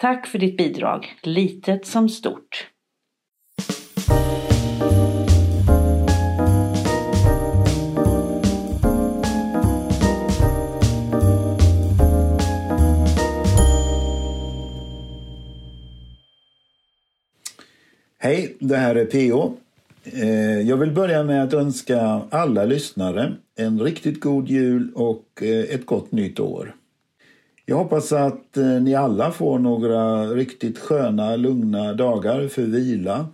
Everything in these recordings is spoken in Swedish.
Tack för ditt bidrag, litet som stort. Hej, det här är PO. Eh, jag vill börja med att önska alla lyssnare en riktigt god jul och eh, ett gott nytt år. Jag hoppas att eh, ni alla får några riktigt sköna, lugna dagar för vila.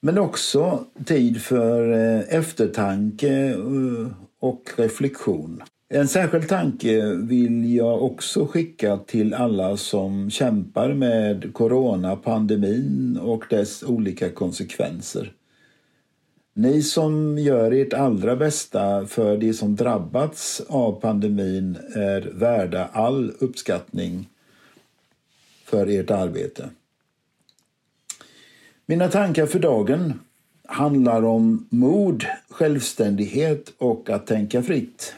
Men också tid för eh, eftertanke eh, och reflektion. En särskild tanke vill jag också skicka till alla som kämpar med coronapandemin och dess olika konsekvenser. Ni som gör ert allra bästa för de som drabbats av pandemin är värda all uppskattning för ert arbete. Mina tankar för dagen handlar om mod, självständighet och att tänka fritt.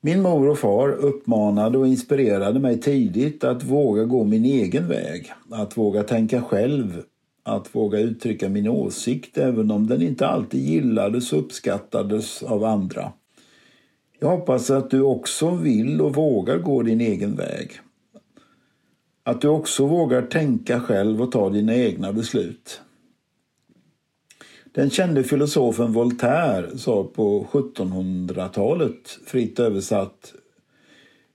Min mor och far uppmanade och inspirerade mig tidigt att våga gå min egen väg, att våga tänka själv, att våga uttrycka min åsikt även om den inte alltid gillades och uppskattades av andra. Jag hoppas att du också vill och vågar gå din egen väg. Att du också vågar tänka själv och ta dina egna beslut. Den kände filosofen Voltaire sa på 1700-talet, fritt översatt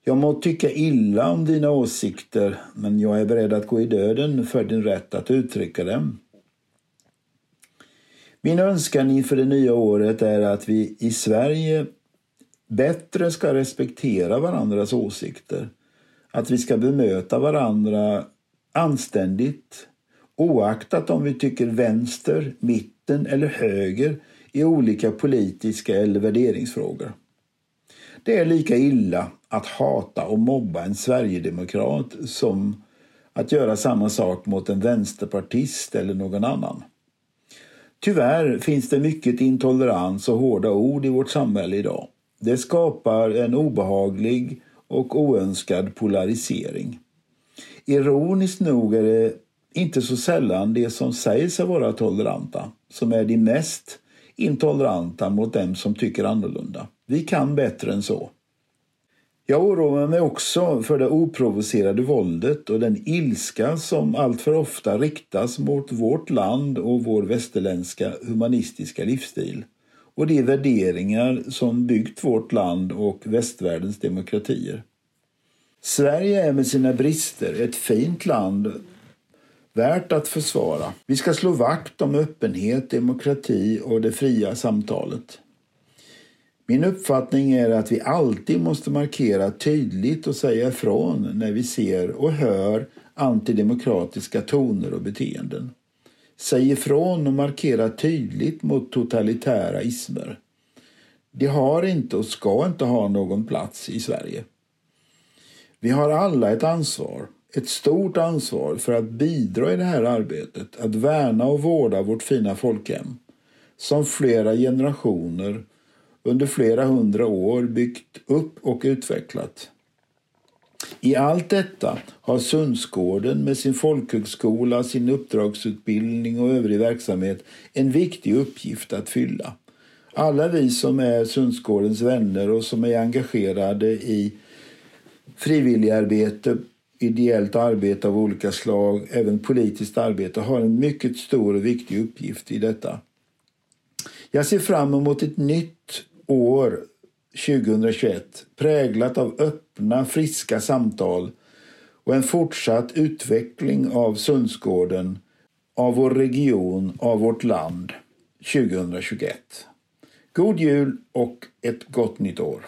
jag må tycka illa om dina åsikter, men jag är beredd att gå i döden för din rätt att uttrycka dem. Min önskan inför det nya året är att vi i Sverige bättre ska respektera varandras åsikter. Att vi ska bemöta varandra anständigt oaktat om vi tycker vänster, mitten eller höger i olika politiska eller värderingsfrågor. Det är lika illa att hata och mobba en sverigedemokrat som att göra samma sak mot en vänsterpartist eller någon annan. Tyvärr finns det mycket intolerans och hårda ord i vårt samhälle idag. Det skapar en obehaglig och oönskad polarisering. Ironiskt nog är det inte så sällan de som säger sig vara toleranta som är de mest intoleranta mot dem som tycker annorlunda. Vi kan bättre än så. Jag oroar mig också för det oprovocerade våldet och den ilska som alltför ofta riktas mot vårt land och vår västerländska humanistiska livsstil och de värderingar som byggt vårt land och västvärldens demokratier. Sverige är med sina brister ett fint land värt att försvara. Vi ska slå vakt om öppenhet, demokrati och det fria samtalet. Min uppfattning är att vi alltid måste markera tydligt och säga ifrån när vi ser och hör antidemokratiska toner och beteenden. Säg ifrån och markera tydligt mot totalitära ismer. De har inte och ska inte ha någon plats i Sverige. Vi har alla ett ansvar ett stort ansvar för att bidra i det här arbetet, att värna och vårda vårt fina folkhem som flera generationer under flera hundra år byggt upp och utvecklat. I allt detta har Sundsgården med sin folkhögskola, sin uppdragsutbildning och övrig verksamhet en viktig uppgift att fylla. Alla vi som är Sundsgårdens vänner och som är engagerade i frivilligarbete ideellt arbete av olika slag, även politiskt arbete, har en mycket stor och viktig uppgift i detta. Jag ser fram emot ett nytt år 2021 präglat av öppna, friska samtal och en fortsatt utveckling av Sundsgården, av vår region, av vårt land 2021. God jul och ett gott nytt år!